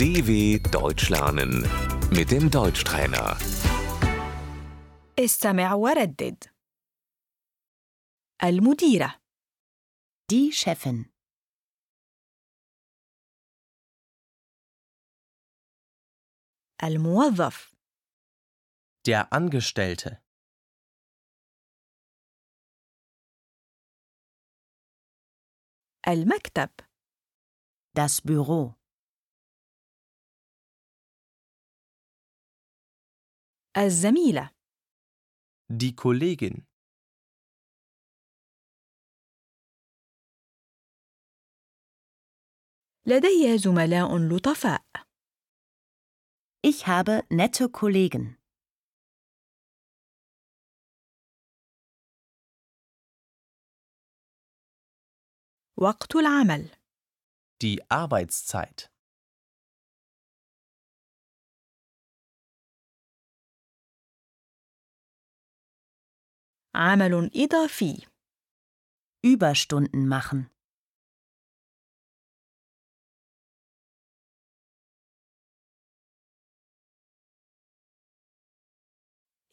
DW Deutsch lernen mit dem Deutschtrainer. استمع وردد المديرة Die Chefin. الموظف Der Angestellte. المكتب Das Büro. الزميلة Die Kollegin. لدي زملاء لطفاء Ich habe nette Kollegen. وقت العمل Die Arbeitszeit. عمل إضافي Überstunden machen.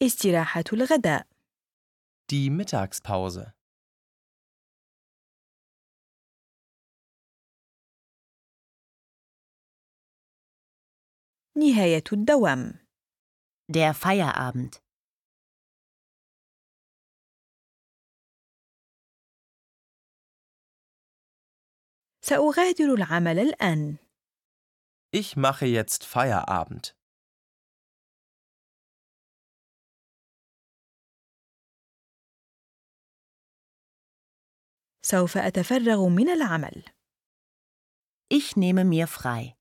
استراحة الغداء Die Mittagspause. نهاية الدوام Der Feierabend. سأغادر العمل الآن Ich mache jetzt Feierabend. سوف أتفرغ من العمل Ich nehme mir frei.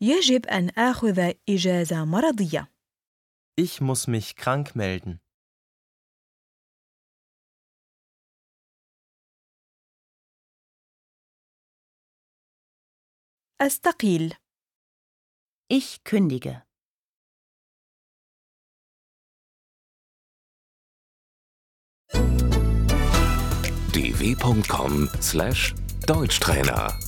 يجب أن آخذ إجازة مرضية Ich muss mich krank melden. أستقيل Ich kündige. dw.com/deutschtrainer